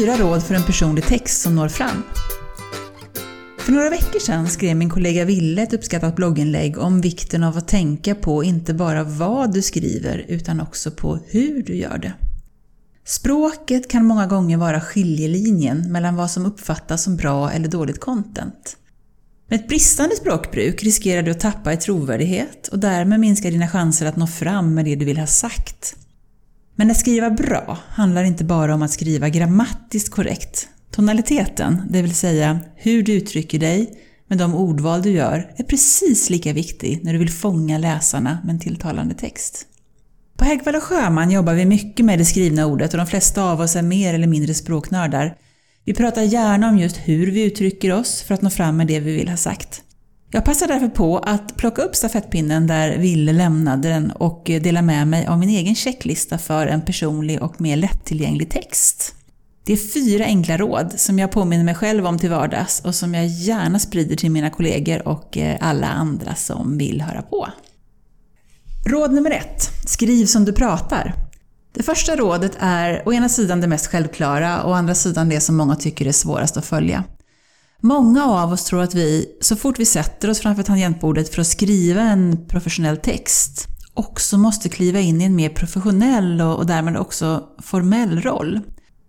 Fyra råd för en personlig text som når fram. För några veckor sedan skrev min kollega Ville ett uppskattat blogginlägg om vikten av att tänka på inte bara vad du skriver utan också på hur du gör det. Språket kan många gånger vara skiljelinjen mellan vad som uppfattas som bra eller dåligt content. Med ett bristande språkbruk riskerar du att tappa i trovärdighet och därmed minska dina chanser att nå fram med det du vill ha sagt. Men att skriva bra handlar inte bara om att skriva grammatiskt korrekt. Tonaliteten, det vill säga hur du uttrycker dig med de ordval du gör, är precis lika viktig när du vill fånga läsarna med en tilltalande text. På Häggvall och Sjöman jobbar vi mycket med det skrivna ordet och de flesta av oss är mer eller mindre språknördar. Vi pratar gärna om just hur vi uttrycker oss för att nå fram med det vi vill ha sagt. Jag passar därför på att plocka upp stafettpinnen där Ville lämnade den och dela med mig av min egen checklista för en personlig och mer lättillgänglig text. Det är fyra enkla råd som jag påminner mig själv om till vardags och som jag gärna sprider till mina kollegor och eh, alla andra som vill höra på. Råd nummer ett. Skriv som du pratar. Det första rådet är å ena sidan det mest självklara och å andra sidan det som många tycker är svårast att följa. Många av oss tror att vi, så fort vi sätter oss framför tangentbordet för att skriva en professionell text, också måste kliva in i en mer professionell och därmed också formell roll.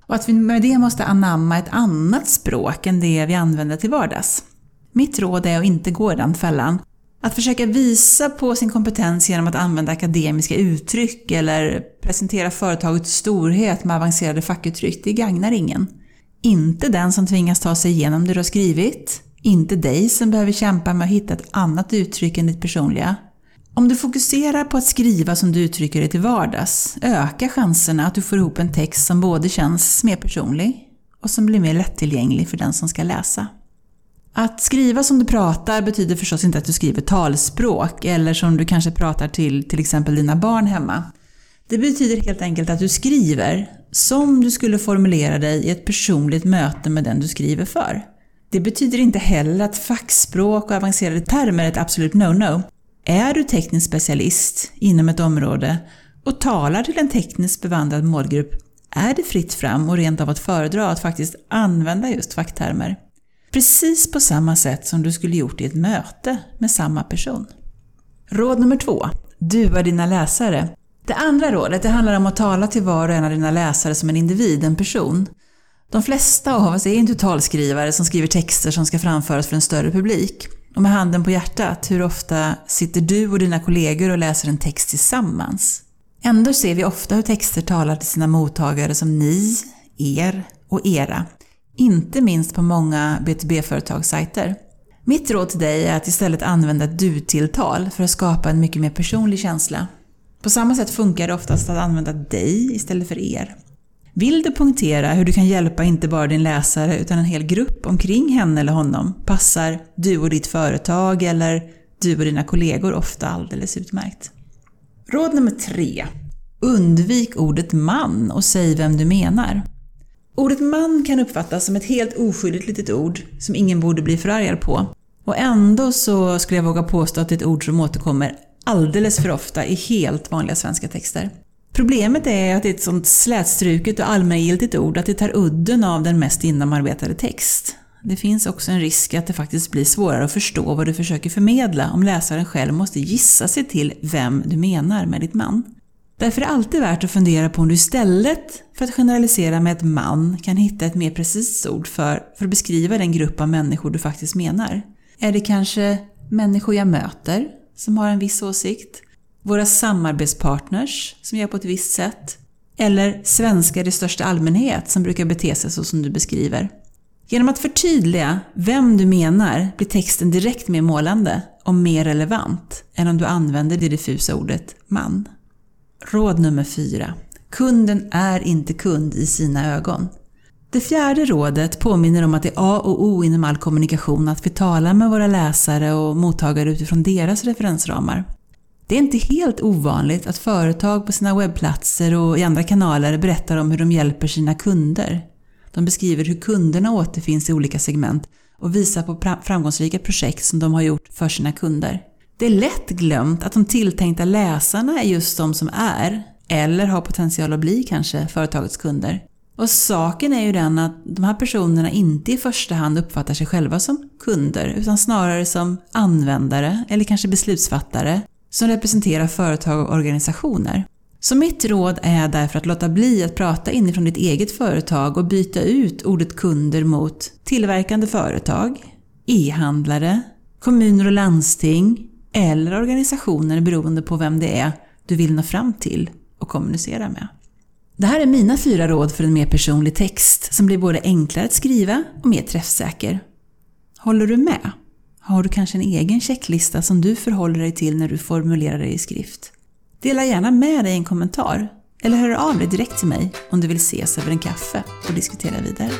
Och att vi med det måste anamma ett annat språk än det vi använder till vardags. Mitt råd är att inte gå i den fällan. Att försöka visa på sin kompetens genom att använda akademiska uttryck eller presentera företagets storhet med avancerade fackuttryck, det gagnar ingen. Inte den som tvingas ta sig igenom det du har skrivit, inte dig som behöver kämpa med att hitta ett annat uttryck än ditt personliga. Om du fokuserar på att skriva som du uttrycker dig till vardags ökar chanserna att du får ihop en text som både känns mer personlig och som blir mer lättillgänglig för den som ska läsa. Att skriva som du pratar betyder förstås inte att du skriver talspråk eller som du kanske pratar till till exempel dina barn hemma. Det betyder helt enkelt att du skriver som du skulle formulera dig i ett personligt möte med den du skriver för. Det betyder inte heller att fackspråk och avancerade termer är ett absolut no-no. Är du teknisk specialist inom ett område och talar till en tekniskt bevandrad målgrupp är det fritt fram och rent av att föredra att faktiskt använda just facktermer. Precis på samma sätt som du skulle gjort i ett möte med samma person. Råd nummer två. Du är dina läsare. Det andra rådet det handlar om att tala till var och en av dina läsare som en individ, en person. De flesta av oss är inte talskrivare som skriver texter som ska framföras för en större publik. Och med handen på hjärtat, hur ofta sitter du och dina kollegor och läser en text tillsammans? Ändå ser vi ofta hur texter talar till sina mottagare som ni, er och era. Inte minst på många B2B-företagssajter. Mitt råd till dig är att istället använda ett du-tilltal för att skapa en mycket mer personlig känsla. På samma sätt funkar det oftast att använda dig istället för er. Vill du punktera hur du kan hjälpa inte bara din läsare utan en hel grupp omkring henne eller honom passar du och ditt företag eller du och dina kollegor ofta alldeles utmärkt. Råd nummer tre. Undvik ordet man och säg vem du menar. Ordet man kan uppfattas som ett helt oskyldigt litet ord som ingen borde bli förargad på. Och ändå så skulle jag våga påstå att det är ett ord som återkommer alldeles för ofta i helt vanliga svenska texter. Problemet är att det är ett sånt slätstruket och allmängiltigt ord att det tar udden av den mest inarbetade text. Det finns också en risk att det faktiskt blir svårare att förstå vad du försöker förmedla om läsaren själv måste gissa sig till vem du menar med ditt man. Därför är det alltid värt att fundera på om du istället för att generalisera med ett man kan hitta ett mer precist ord för, för att beskriva den grupp av människor du faktiskt menar. Är det kanske människor jag möter som har en viss åsikt? Våra samarbetspartners som gör på ett visst sätt? Eller svenskar i största allmänhet som brukar bete sig så som du beskriver? Genom att förtydliga vem du menar blir texten direkt mer målande och mer relevant än om du använder det diffusa ordet man. Råd nummer fyra. Kunden är inte kund i sina ögon. Det fjärde rådet påminner om att det är A och O inom all kommunikation att vi talar med våra läsare och mottagare utifrån deras referensramar. Det är inte helt ovanligt att företag på sina webbplatser och i andra kanaler berättar om hur de hjälper sina kunder. De beskriver hur kunderna återfinns i olika segment och visar på framgångsrika projekt som de har gjort för sina kunder. Det är lätt glömt att de tilltänkta läsarna är just de som är, eller har potential att bli kanske, företagets kunder. Och saken är ju den att de här personerna inte i första hand uppfattar sig själva som kunder, utan snarare som användare eller kanske beslutsfattare som representerar företag och organisationer. Så mitt råd är därför att låta bli att prata inifrån ditt eget företag och byta ut ordet kunder mot tillverkande företag, e-handlare, kommuner och landsting eller organisationer beroende på vem det är du vill nå fram till och kommunicera med. Det här är mina fyra råd för en mer personlig text som blir både enklare att skriva och mer träffsäker. Håller du med? Har du kanske en egen checklista som du förhåller dig till när du formulerar dig i skrift? Dela gärna med dig en kommentar eller hör av dig direkt till mig om du vill ses över en kaffe och diskutera vidare.